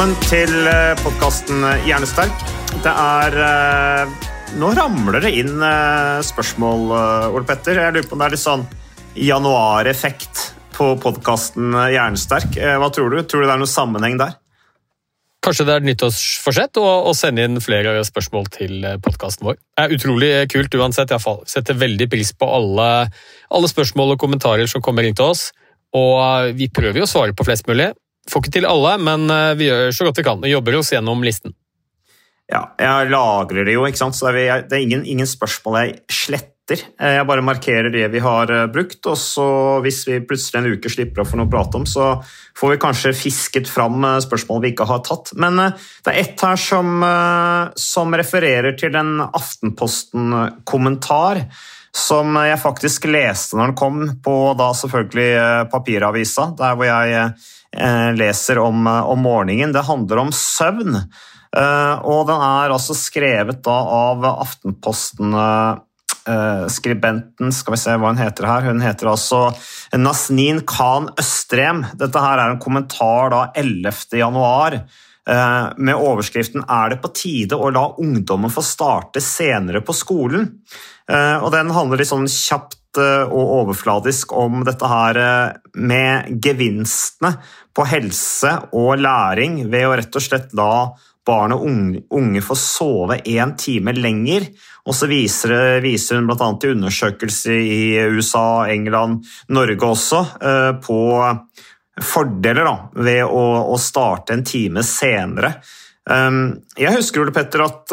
Velkommen til podkasten Hjernesterk. Det er eh, Nå ramler det inn eh, spørsmål, eh, Ole Petter. Jeg lurer på om det er litt sånn januareffekt på podkasten Hjernesterk. Hva tror du? Tror du det er noen sammenheng der? Kanskje det er et nyttårsforsett å sende inn flere spørsmål til podkasten vår. Det er utrolig kult uansett. Jeg setter veldig pris på alle, alle spørsmål og kommentarer som kommer inn til oss. Og vi prøver jo å svare på flest mulig. Får ikke til alle, men eh, vi gjør så godt vi kan og jobber oss gjennom listen. Ja, jeg lagrer det jo, ikke sant? så det er, ingen, ingen, spørsmål jeg sletter. Eh, jeg bare markerer det vi har eh, brukt, og så hvis vi plutselig en uke slipper å få noe å prate om, så får vi kanskje fisket fram spørsmål vi ikke har tatt. Men det er ett her som, som refererer til en Aftenposten-kommentar som jeg faktisk leste når den kom på da selvfølgelig papiravisa, der hvor jeg leser om, om morgenen. Det handler om søvn. Og den er altså skrevet da av Aftenposten-skribenten Skal vi se hva hun heter her. Hun heter altså Nasnin Khan Østrem. Dette her er en kommentar da 11. januar med overskriften 'Er det på tide å la ungdommen få starte senere på skolen?' Og Den handler litt sånn kjapt og overfladisk om dette her med gevinstene på helse og læring ved å rett og slett la barn og unge få sove én time lenger. Og så viser, viser hun bl.a. i undersøkelser i USA, England, Norge også på fordeler da, ved å, å starte en time senere. Jeg husker Ole Petter, at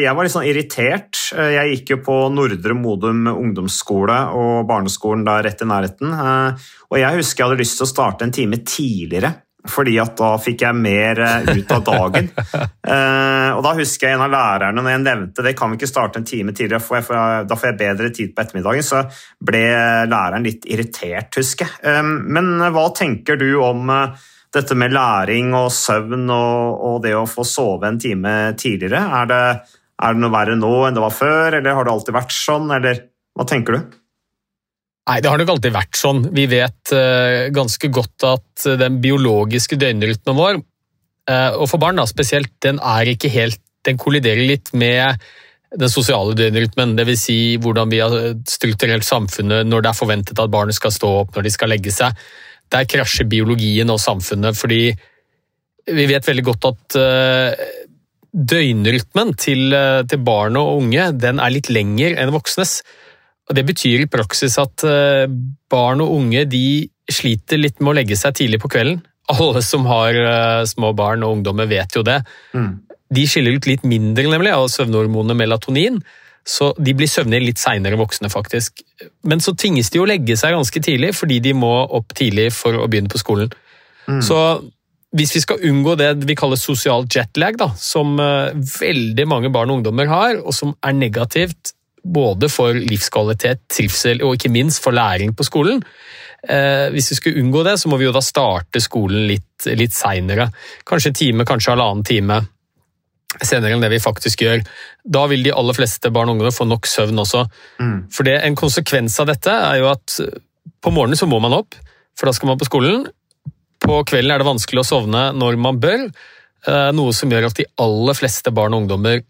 jeg var litt sånn irritert. Jeg gikk jo på Nordre Modum ungdomsskole og barneskolen da rett i nærheten. Og jeg husker jeg hadde lyst til å starte en time tidligere, fordi at da fikk jeg mer ut av dagen. Og da husker jeg en av lærerne når jeg nevnte det, kan vi ikke starte en time tidligere, for da får jeg bedre tid på ettermiddagen, så ble læreren litt irritert, husker jeg. Men hva tenker du om dette med læring og søvn og, og, det å få sove en time tidligere, er det, er det noe verre nå enn det var før, eller har det alltid vært sånn, eller hva tenker du? Nei, det har nok alltid vært sånn. Vi vet uh, ganske godt at den biologiske døgnrytmen vår, uh, og for barn da, spesielt, den er ikke helt Den kolliderer litt med den sosiale døgnrytmen, dvs. Si hvordan vi har strukturert samfunnet når det er forventet at barnet skal stå opp når de skal legge seg der krasjer biologien og samfunnet, fordi vi vet veldig godt at døgnrytmen til, til barn og unge den er litt lengre enn voksnes. Og Det betyr i praksis at barn og unge de sliter litt med å legge seg tidlig på kvelden. Alle som har små barn og ungdommer vet jo det. Mm. De skiller ut litt mindre nemlig av søvnhormonet melatonin. Så de blir søvnige litt seinere voksne, faktisk. Men så tvinges de å legge seg ganske tidlig, fordi de må opp tidlig for å begynne på skolen. Mm. Så hvis vi skal unngå det vi kaller sosial jetlag, da, som veldig mange barn og ungdommer har, og som er negativt både for livskvalitet, trivsel og ikke minst for læring på skolen eh, Hvis vi skulle unngå det, så må vi jo da starte skolen litt, litt seinere. Kanskje en time, kanskje halvannen time senere enn det vi faktisk gjør. Da vil de aller fleste barn og ungdommer få nok søvn også. Mm. For det, En konsekvens av dette er jo at på morgenen så må man opp, for da skal man på skolen. På kvelden er det vanskelig å sovne når man bør, noe som gjør at de aller fleste barn og ungdommer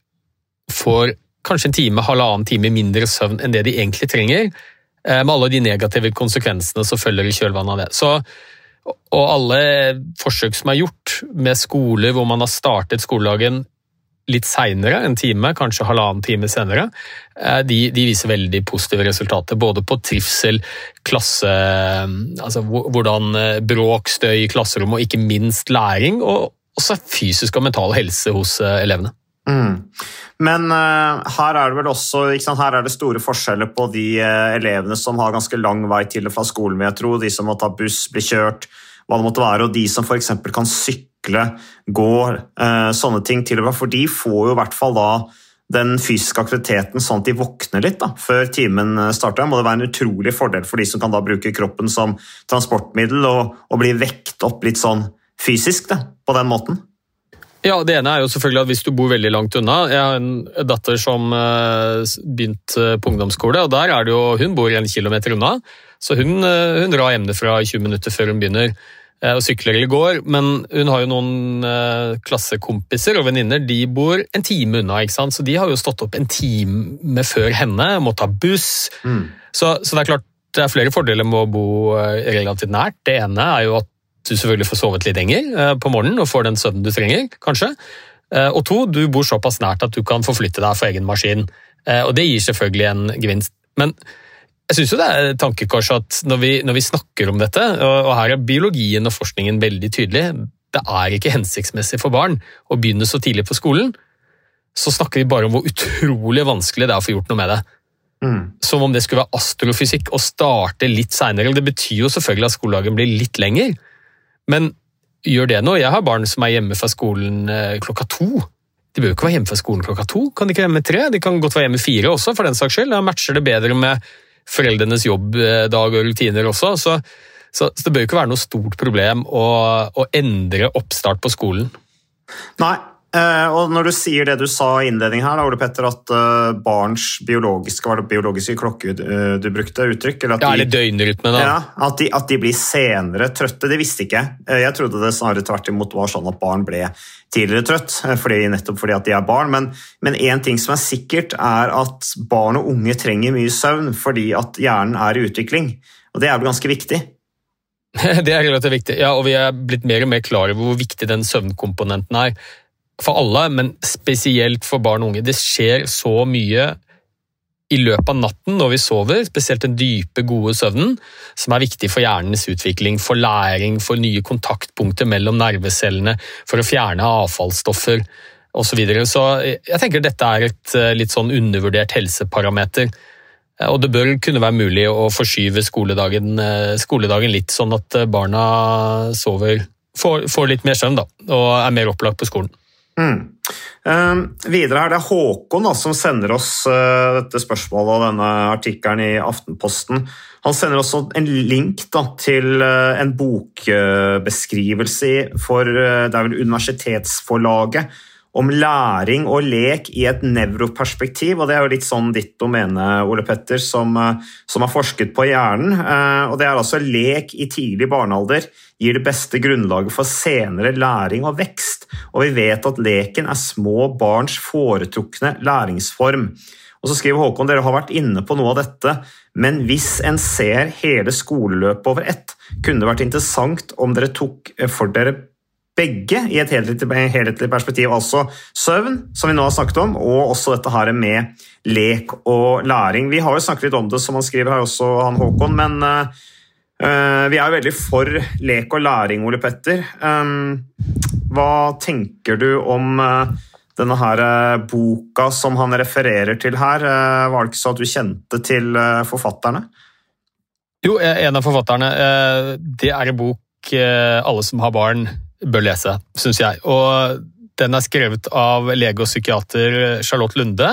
får kanskje en time, halvannen time mindre søvn enn det de egentlig trenger, eh, med alle de negative konsekvensene som følger i kjølvannet av det. Så, og alle forsøk som er gjort med skoler hvor man har startet skoledagen litt seinere, en time, kanskje halvannen time senere, eh, de, de, viser veldig positive resultater. Både på trivsel, klasse altså Hvordan eh, bråk, støy i klasserommet, og ikke minst læring. Og også fysisk og mental helse hos elevene. Mm. Men uh, her er det vel også sant, her er det store forskjeller på de uh, elevene som har ganske lang vei til og fra skolen, vil jeg tro. De som må ta buss, bli kjørt, hva det måtte være. Og de som f.eks. kan sykle, gå, uh, sånne ting til og med. For de får jo i hvert fall da den fysiske aktiviteten sånn at de våkner litt da, før timen starter. Det må være en utrolig fordel for de som kan da bruke kroppen som transportmiddel og, og bli vekt opp litt sånn fysisk da, på den måten. Ja, Det ene er jo selvfølgelig at hvis du bor veldig langt unna. Jeg har en datter som uh, begynte på ungdomsskole, og der er det jo, hun bor en kilometer unna. Så hun, hun drar hjemmefra 20 minutter før hun begynner og sykler eller går. Men hun har jo noen klassekompiser og venninner, de bor en time unna. ikke sant? Så de har jo stått opp en time før henne, må ta buss. Mm. Så, så det er klart det er flere fordeler med å bo relativt nært. Det ene er jo at du selvfølgelig får sovet litt lenger eh, på morgenen og får den søvnen du trenger, kanskje. Eh, og to, du bor såpass nært at du kan forflytte deg for egen maskin. Eh, og det gir selvfølgelig en gevinst. Men jeg syns det er et tankekors at når vi, når vi, snakker om dette, og her er biologien og forskningen veldig tydelig, det er ikke hensiktsmessig for barn å begynne så tidlig på skolen, så snakker vi bare om hvor utrolig vanskelig det er å få gjort noe med det. Mm. Som om det skulle være astrofysikk å starte litt seinere. Det betyr jo selvfølgelig at skoledagen blir litt lenger, men gjør det noe? Jeg har barn som er hjemme fra skolen eh, klokka to. De bør jo ikke være hjemme fra skolen klokka to. Kan de ikke være hjemme tre? De kan godt være hjemme fire også, for den saks skyld. Da matcher det bedre med foreldrenes jobbdag og rutiner også. Så, så, så det bør jo ikke være noe stort problem å, å endre oppstart på skolen. Nei, og når du sier det du sa i innledningen her, da, Ole Petter, at uh, barns biologiske var det biologiske klokke uh, du brukte uttrykk? Eller, ja, eller døgnrytme, da. Ja, at de, at de, blir senere trøtte. Det visste ikke jeg. jeg trodde det snarere tvert imot var sånn at barn ble tidligere trøtt, fordi, nettopp fordi at de er barn. Men én ting som er sikkert, er at barn og unge trenger mye søvn fordi at hjernen er i utvikling. Og det er vel ganske viktig? Det er relativt viktig, ja, og vi er blitt mer og mer klar over hvor viktig den søvnkomponenten er for alle, men spesielt for barn og unge. Det skjer så mye i løpet av natten når vi sover, spesielt den dype, gode søvnen, som er viktig for hjernens utvikling, for læring, for nye kontaktpunkter mellom nervecellene, for å fjerne avfallsstoffer osv. Så, videre. så jeg tenker dette er et eh, litt sånn undervurdert helseparameter. Eh, og det bør kunne være mulig å forskyve skoledagen, eh, skoledagen litt, sånn at barna sover, får, får litt mer søvn da, og er mer opplagt på skolen. Mm. Eh, videre er det Håkon da, som sender oss eh, dette spørsmålet og denne artikkelen i Aftenposten. Han sender også en link da, til eh, en bokbeskrivelse for det er vel universitetsforlaget om læring og lek i et nevroperspektiv. og Det er jo litt sånn ditt domene, Ole Petter, som, eh, som har forsket på hjernen. Eh, og Det er altså lek i tidlig barnealder gir det beste grunnlaget for senere læring og vekst. Og vi vet at leken er små barns foretrukne læringsform. Og så skriver Håkon dere har vært inne på noe av dette, men hvis en ser hele skoleløpet over ett, kunne det vært interessant om dere tok for dere begge i et helhetlig, perspektiv. Altså søvn, som vi nå har snakket om, og også dette her med lek og læring. Vi har jo snakket litt om det, som han skriver her også, han Håkon, men uh, vi er jo veldig for lek og læring, Ole Petter. Um, hva tenker du om uh, denne her uh, boka som han refererer til her? var det ikke så at du kjente til forfatterne? Jo, en av forfatterne. Det er en bok alle som har barn bør lese, syns jeg. Og den er skrevet av lege og psykiater Charlotte Lunde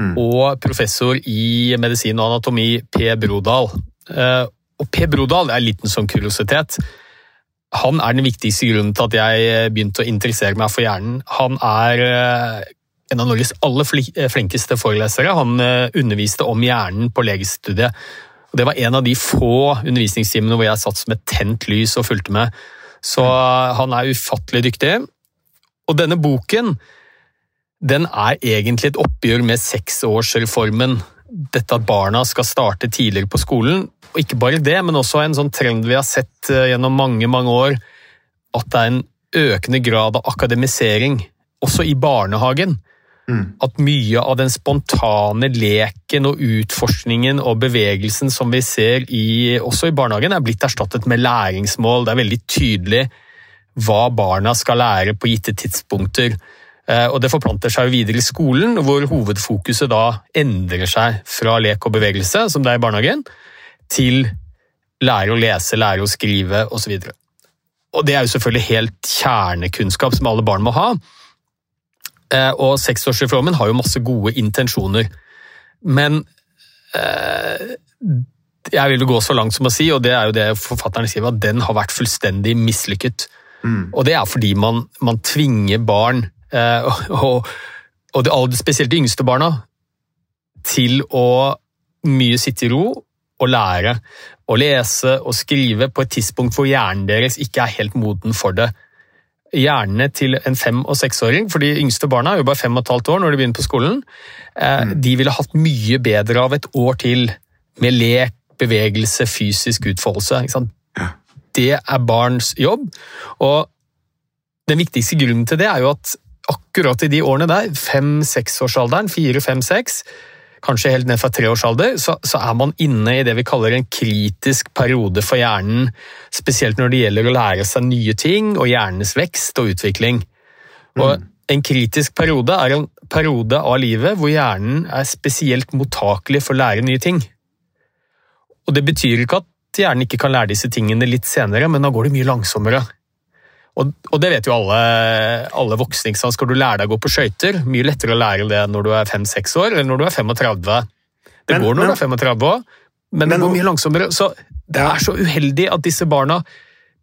mm. og professor i medisin og anatomi P. Brodal. Eh, og P. Brodal er en liten sånn kuriositet. Han er den viktigste grunnen til at jeg begynte å interessere meg for hjernen. Han er eh, en av Norges aller flinkeste forelesere. Han eh, underviste om hjernen på legestudiet. Og det var en av de få undervisningstimene hvor jeg satt som et tent lys og fulgte med. Så han er ufattelig dyktig. Og denne boken den er egentlig et oppgjør med seksårsreformen. Dette at barna skal starte tidligere på skolen. Og ikke bare det, men også en sånn trend vi har sett eh, gjennom mange, mange år. At det er en økende grad av akademisering, også i barnehagen. Mm. At mye av den spontane leken og utforskningen og bevegelsen som vi ser i, også i barnehagen, er blitt erstattet med læringsmål. Det er veldig tydelig hva barna skal lære på gitte tidspunkter. Eh, og Det forplanter seg videre i skolen, hvor hovedfokuset da endrer seg fra lek og bevegelse, som det er i barnehagen, til lære å lese, lære å skrive osv. Og, så og det er jo selvfølgelig helt kjernekunnskap som alle barn må ha. Eh, og seksårsreformen har jo masse gode intensjoner. Men eh, jeg vil jo gå så langt som å si, og det er jo det forfatteren skriver, at den har vært fullstendig mislykket. Mm. Og det er fordi man, man tvinger barn, eh, og, og det, spesielt de yngste barna, til å mye sitte i ro og lære å lese og skrive på et tidspunkt hvor hjernen deres ikke er helt moden for det hjernene til en fem- og seksåring, for de yngste barna er jo bare fem og et halvt år når de begynner på skolen, eh, mm. de ville hatt mye bedre av et år til med lek, bevegelse, fysisk utfoldelse. Det er barns jobb. Og den viktigste grunnen til det er jo at akkurat i de årene der, fem-seksårsalderen, fire, fem, seks, kanskje helt ned fra treårsalder, så, så er man inne i det vi kaller en kritisk periode for hjernen, spesielt når det gjelder å lære seg nye ting og hjernens vekst og utvikling. Og mm. En kritisk periode er en periode av livet hvor hjernen er spesielt mottakelig for å lære nye ting. Og Det betyr ikke at hjernen ikke kan lære disse tingene litt senere, men da går det mye langsommere. Og, og, det vet jo alle, alle voksne. ikke sant? Skal du lære deg å gå på skøyter, mye lettere å lære det når du er 5-6 år, eller når du er 35. Det men, går når men, du er 35 òg, men, men, det går mye langsommere. Så det er så uheldig at disse barna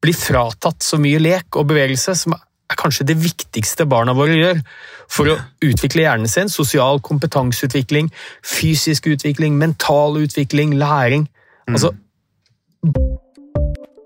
blir fratatt så mye lek og bevegelse, som er kanskje det viktigste barna våre gjør for å utvikle hjernen sin. Sosial kompetanseutvikling, fysisk utvikling, mental utvikling, læring. Altså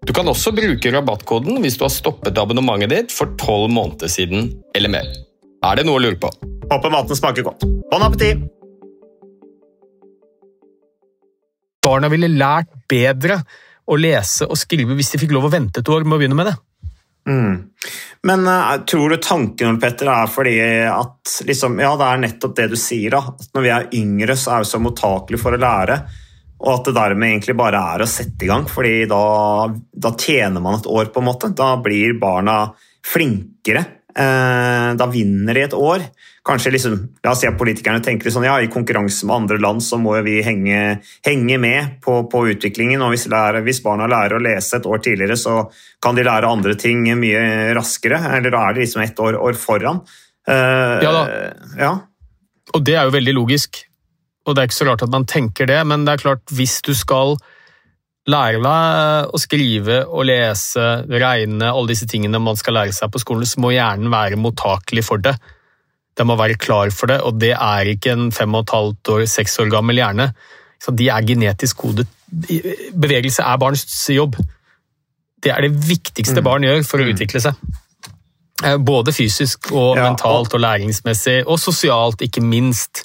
Du kan også bruke rabattkoden hvis du har stoppet abonnementet ditt for tolv måneder siden eller mer. Er det noe å lure på? Håper maten smaker godt. Bon appétit! Barna ville lært bedre å lese og skrive hvis de fikk lov å vente et år med å begynne med det. Mm. Men uh, tror du tanken Petter, er fordi at liksom, ja, det er nettopp det du sier, da. At når vi er yngre, så er vi så mottakelige for å lære. Og at det dermed egentlig bare er å sette i gang, fordi da, da tjener man et år, på en måte. Da blir barna flinkere. Eh, da vinner de et år. Kanskje liksom, La oss si at politikerne tenker sånn, ja, i konkurranse med andre land så må vi henge, henge med på, på, utviklingen. og hvis, lærer, hvis, barna lærer å lese et år tidligere, så kan de lære andre ting mye raskere. Eller da er de liksom ett år, år foran. Eh, ja da. Ja. Og det er jo veldig logisk. Og det er ikke så rart at man tenker det, men det er klart, hvis du skal lære deg å skrive og lese, regne, alle disse tingene man skal lære seg på skolen, så må hjernen være mottakelig for det. Den må være klar for det, og det er ikke en fem og et halvt år, seks år gammel hjerne. Så de er genetisk kodet. Bevegelse er barns jobb. Det er det viktigste mm. barn gjør for å mm. utvikle seg. Eh, både fysisk og mentalt og læringsmessig, og sosialt, ikke minst.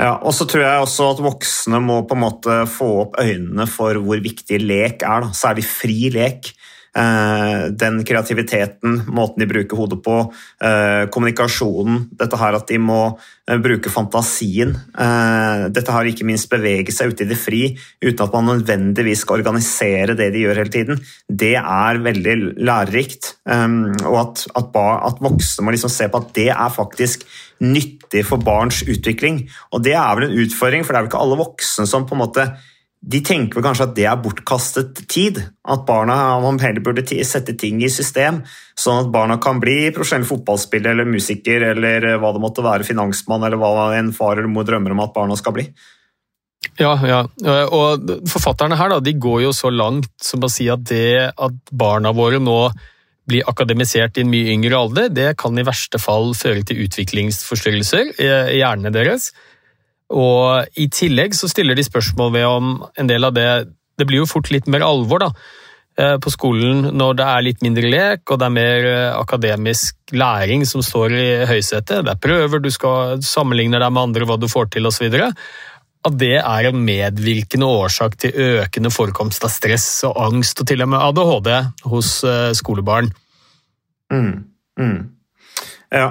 Ja, og så tror jeg også at voksne må på en måte få opp øynene for hvor viktig lek er. Da. Særlig fri lek. Eh, den kreativiteten, måten de bruker hodet på, eh, kommunikasjonen, dette her at de må eh, bruke fantasien. Dette her ikke minst bevege seg ute i det fri uten at man nødvendigvis skal organisere det de gjør hele tiden. Det er veldig lærerikt. Og at, at, at voksne må liksom se på at det er faktisk nyttig for barns utvikling. Og det er vel en utfordring, for det er vel ikke alle voksne som på en måte de tenker vel kanskje at det er bortkastet tid. At barna man heller burde sette ting i system, sånn at barna kan bli profesjonell fotballspiller eller musiker eller hva det måtte være, finansmann eller hva en far eller mor drømmer om at barna skal bli. Ja, ja. og forfatterne her da, de går jo så langt som å si at det at barna våre nå blir akademisert i en mye yngre alder, det kan i verste fall føre til utviklingsforstyrrelser i hjernene deres. Og I tillegg så stiller de spørsmål ved om en del av det Det blir jo fort litt mer alvor da, eh, på skolen når det er litt mindre lek og det er mer eh, akademisk læring som står i høysetet. Det er prøver, du skal sammenligne deg med andre, hva du får til osv. At det er en medvirkende årsak til økende forekomst av stress og angst, og til og med ADHD hos eh, skolebarn. Mm, mm. Ja,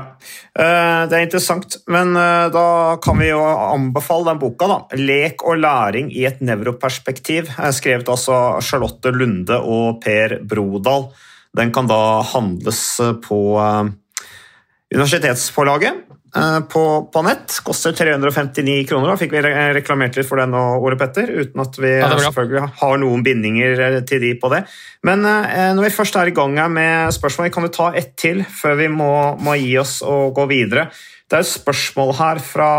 eh, det er interessant. Men eh, da kan vi jo anbefale den boka, da. 'Lek og læring i et nevroperspektiv', skrevet altså Charlotte Lunde og Per Brodal. Den kan da handles på eh, Universitetsforlaget. Eh, på, på, nett. Koster 359 kroner. Da fikk vi reklamert litt for den og Ole Petter, uten at vi ja, selvfølgelig har noen bindinger eh, til de på det. Men eh, når vi først er i gang her med spørsmål, kan vi ta ett til før vi må, må, gi oss og gå videre. Det er et spørsmål her fra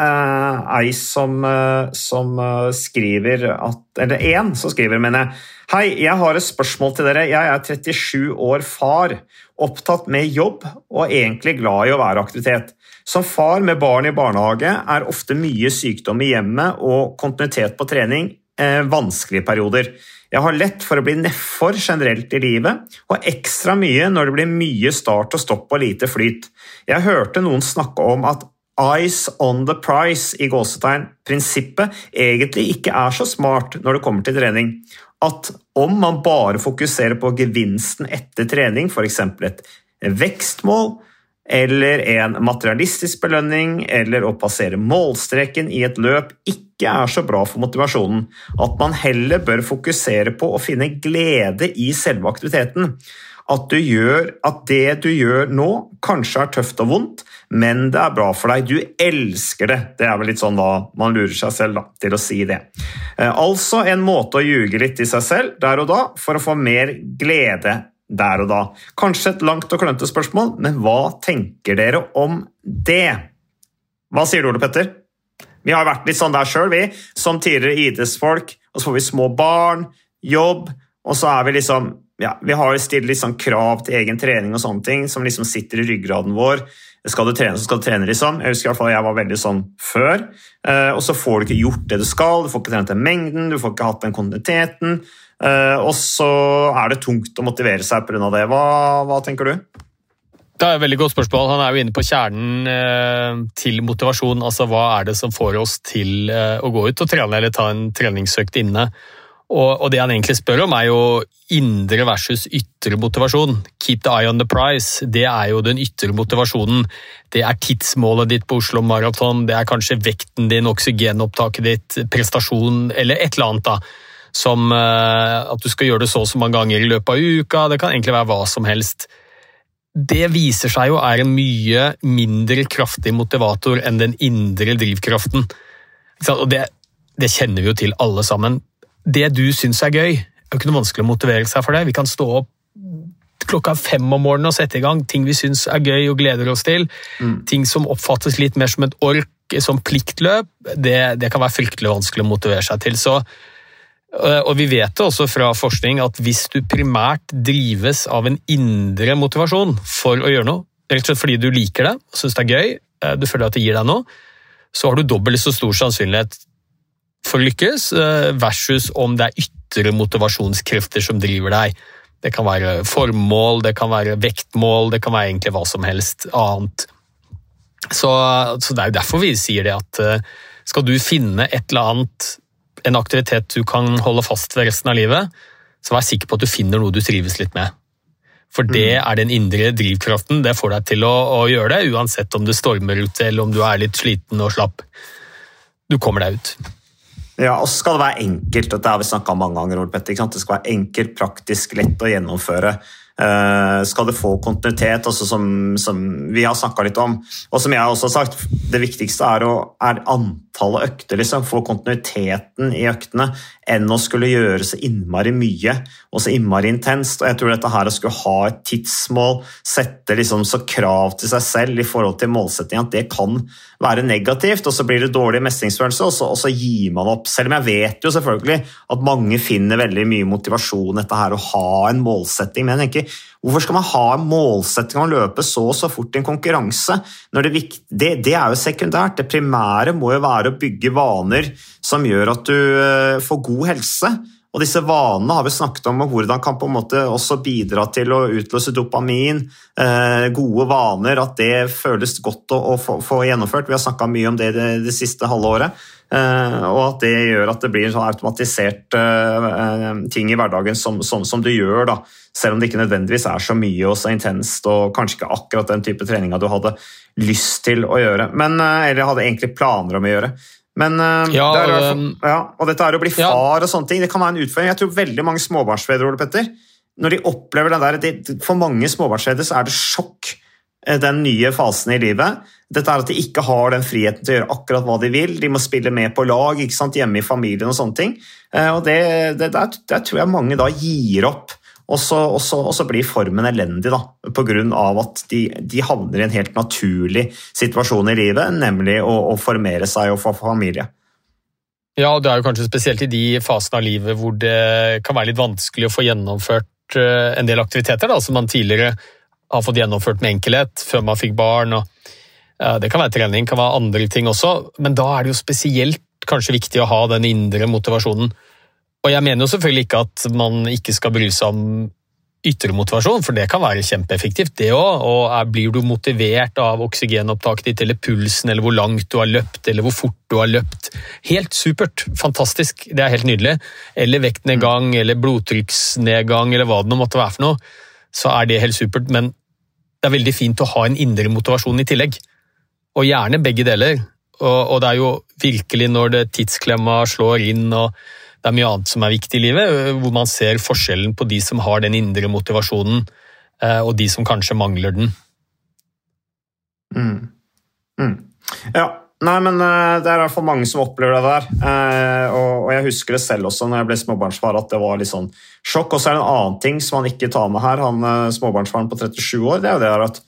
ei som, eh, som skriver at Eller én som skriver, mener jeg. Hei, jeg har et spørsmål til dere. Jeg er 37 år far opptatt med jobb og egentlig glad i å være aktivitet. Som far med barn i barnehage er ofte mye sykdom i hjemmet og kontinuitet på trening eh, vanskelige perioder. Jeg har lett for å bli nedfor generelt i livet, og ekstra mye når det blir mye start og stopp og lite flyt. Jeg hørte noen snakke om at Eyes on the price i gåsetegn, prinsippet, egentlig ikke er så smart når det kommer til trening at om man bare fokuserer på gevinsten etter trening, f.eks. et vekstmål eller en materialistisk belønning eller å passere målstreken i et løp, ikke er så bra for motivasjonen. At man heller bør fokusere på å finne glede i selve aktiviteten. At, du gjør, at det du gjør nå, kanskje er tøft og vondt, men det er bra for deg. Du elsker det. Det er vel litt sånn da man lurer seg selv da, til å si det. Eh, altså en måte å ljuge litt i seg selv der og da for å få mer glede der og da. Kanskje et langt og klønete spørsmål, men hva tenker dere om det? Hva sier du, Ole Petter? Vi har vært litt sånn der sjøl, vi. Som tidligere idrettsfolk. Og så får vi små barn, jobb, og så er vi liksom ja, Vi har stilt litt sånn krav til egen trening og sånne ting som liksom sitter i ryggraden vår. Skal du trene, så skal du trene, liksom. Jeg husker i hvert fall jeg var veldig sånn før. Eh, og så får du ikke gjort det du skal, du får ikke trent den mengden, du får ikke hatt den kontinuiteten. Eh, og så er det tungt å motivere seg pga. det. Hva, hva tenker du? Det er et veldig godt spørsmål. Han er jo inne på kjernen eh, til motivasjon. Altså hva er det som får oss til eh, å gå ut og trene eller ta en treningsøkt inne? Og, og, det han egentlig spør om, er jo indre versus ytre motivasjon. Keep the eye on the prize. Det er jo den ytre motivasjonen. Det er tidsmålet ditt på Oslo Maraton, det er kanskje vekten din, oksygenopptaket ditt, prestasjon eller et eller annet. da. Som uh, at du skal gjøre det så og så mange ganger i løpet av uka. Det kan egentlig være hva som helst. Det viser seg jo er en mye mindre kraftig motivator enn den indre drivkraften. Og det, det kjenner vi jo til alle sammen det du syns er gøy. Det er ikke noe vanskelig å motivere seg for det. Vi kan stå opp klokka fem om morgenen og sette i gang ting vi syns er gøy og gleder oss til. Mm. Ting som oppfattes litt mer som et ork, som pliktløp, det, det, kan være fryktelig vanskelig å motivere seg til. Så, øh, og vi vet det også fra forskning at hvis du primært drives av en indre motivasjon for å gjøre noe, rett og slett fordi du liker det, syns det er gøy, øh, du føler at det gir deg noe, så har du dobbelt så stor sannsynlighet for å lykkes, eh, versus om det er ytre motivasjonskrefter som driver deg. Det kan være formål, det kan være vektmål, det kan være egentlig hva som helst annet. Så, så det er jo derfor vi sier det at eh, skal du finne et eller annet, en aktivitet du kan holde fast ved resten av livet, så vær sikker på at du finner noe du trives litt med. For det mm. er den indre drivkraften. Det får deg til å, å gjøre det, uansett om det stormer ute eller om du er litt sliten og slapp. Du kommer deg ut. Ja, og så skal det være enkelt. Dette har vi snakka mange ganger. Petter, Det skal være enkelt, praktisk, lett å gjennomføre. Uh, skal det få kontinuitet, altså som, som vi har snakka litt om. Og som jeg også har sagt, det viktigste er, å, er antallet økter. Liksom. Få kontinuiteten i øktene enn å skulle gjøre så innmari mye og så innmari intenst. Og jeg tror dette her å skulle ha et tidsmål, sette liksom så krav til seg selv i forhold til målsetting, at det kan være negativt, og så blir det dårlig mestringsfølelse, og og så gir man opp. Selv om jeg vet jo selvfølgelig at mange finner veldig mye motivasjon dette her å ha en målsetting. men jeg tenker, Hvorfor skal man ha en målsetting om å løpe så og så fort i en konkurranse? Det, det, det, er jo sekundært. Det primære må jo være å bygge vaner som gjør at du eh, får god helse. Og disse vanene har vi snakket om, og hvordan kan på en måte også bidra til å utløse dopamin. Eh, gode vaner, at det føles godt å, få, gjennomført. Vi har snakka mye om det det, det siste halve året. Eh, og at det gjør at det blir en sånn automatisert eh, ting i hverdagen som, som, som, du gjør. da. Selv om det ikke nødvendigvis er så mye og så intenst, og kanskje ikke akkurat den type treninga du hadde lyst til å gjøre, men, eh, eller hadde egentlig planer om å gjøre. Men uh, ja, det er, um, ja, og dette er å bli far ja. og sånne ting, det kan være en utfordring. Jeg tror veldig mange småbarnsfedre Ole Petter, når de opplever det der, de, For mange småbarnsfedre så er det sjokk, eh, den nye fasen i livet. Dette er at de ikke har den friheten til å gjøre akkurat hva de vil. De må spille med på lag hjemme i familien og sånne ting. Uh, og det, det der, der, tror jeg mange da gir opp og så, og, så, og så, blir formen elendig da, pga. at de, de, havner i en helt naturlig situasjon i livet, nemlig å, å formere seg og få familie. Ja, og det er jo kanskje spesielt i de fasene av livet hvor det kan være litt vanskelig å få gjennomført eh, en del aktiviteter da, som man tidligere har fått gjennomført med enkelhet før man fikk barn. Og, ja, det kan være trening, kan være andre ting også, men da er det jo spesielt kanskje viktig å ha den indre motivasjonen. Og jeg mener jo selvfølgelig ikke at man ikke skal bry seg om ytre motivasjon, for det kan være kjempeeffektivt, det òg. Og blir du motivert av oksygenopptaket ditt, eller pulsen, eller hvor langt du har løpt, eller hvor fort du har løpt Helt supert. Fantastisk. Det er helt nydelig. Eller vektnedgang, mm. eller blodtrykksnedgang, eller hva det nå måtte være for noe. Så er det helt supert, men det er veldig fint å ha en indre motivasjon i tillegg. Og gjerne begge deler. Og, og det er jo virkelig når det tidsklemma slår inn og det er mye annet som er viktig i livet, hvor man ser forskjellen på de som har den indre motivasjonen, og de som kanskje mangler den. Mm. Mm. Ja, Nei, men Det er i hvert fall mange som opplever det der. Uh, og, Jeg husker det selv også når jeg ble småbarnsfar, at det var litt sånn sjokk. Og så er det en annen ting som han ikke tar med her, han småbarnsfaren på 37 år. det er jo det at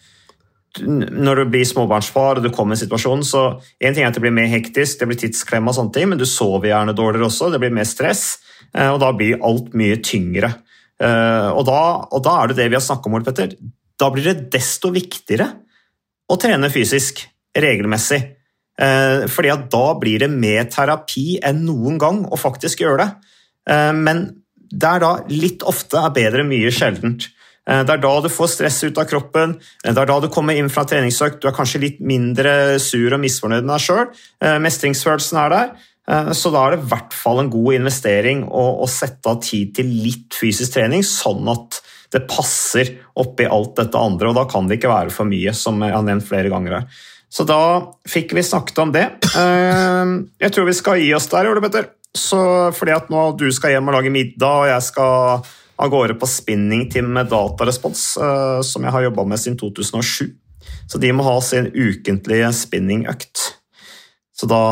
når du blir småbarnsfar og du kommer i en situasjon, så En ting er at det blir mer hektisk, det blir tidsklemma og sånne ting, men du sover gjerne dårligere også, det blir mer stress, og da blir alt mye tyngre. Og da, og da er det det vi har snakket om, Ole Petter. Da blir det desto viktigere å trene fysisk regelmessig. Eh, fordi at da blir det mer terapi enn noen gang å faktisk gjøre det. Eh, men det er da litt ofte er bedre mye sjeldent. Eh, det er da du får stress ut av kroppen, det er da du kommer inn fra treningsøkt, du er kanskje litt mindre sur og misfornøyd med deg sjøl. Mestringsfølelsen er der. Så da er det i hvert fall en god investering å, å sette av tid til litt fysisk trening, sånn at det passer oppi alt dette andre. Og da kan det ikke være for mye, som jeg har nevnt flere ganger her. Så da fikk vi snakket om det. Eh, jeg tror vi skal gi oss der, Ole Petter. Så fordi at nå du skal hjem og lage middag, og jeg skal av gårde på spinning-team med datarespons, eh, som jeg har jobba med siden 2007. Så de må ha sin ukentlige spinningøkt. Så da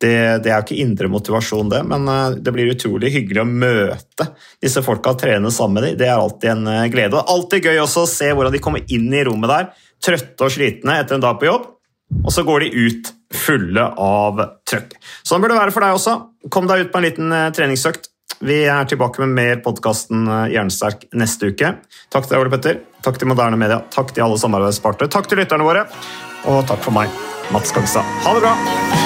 det, det, er jo ikke indre motivasjon, det, men eh, det blir utrolig hyggelig å møte disse folka og trene sammen med dem. Det er alltid en glede. Og alltid gøy også å se hvordan de kommer inn i rommet der trøtte og slitne etter en dag på jobb, og så går de ut fulle av trøkk. Sånn bør det være for deg også. Kom deg ut på en liten eh, treningsøkt. Vi er tilbake med mer podkasten eh, Jernsterk neste uke. Takk til deg, Ole Petter. Takk til Moderne Media. Takk til alle samarbeidspartnere. Takk til lytterne våre. Og takk for meg, Mats Gangstad. Ha det bra!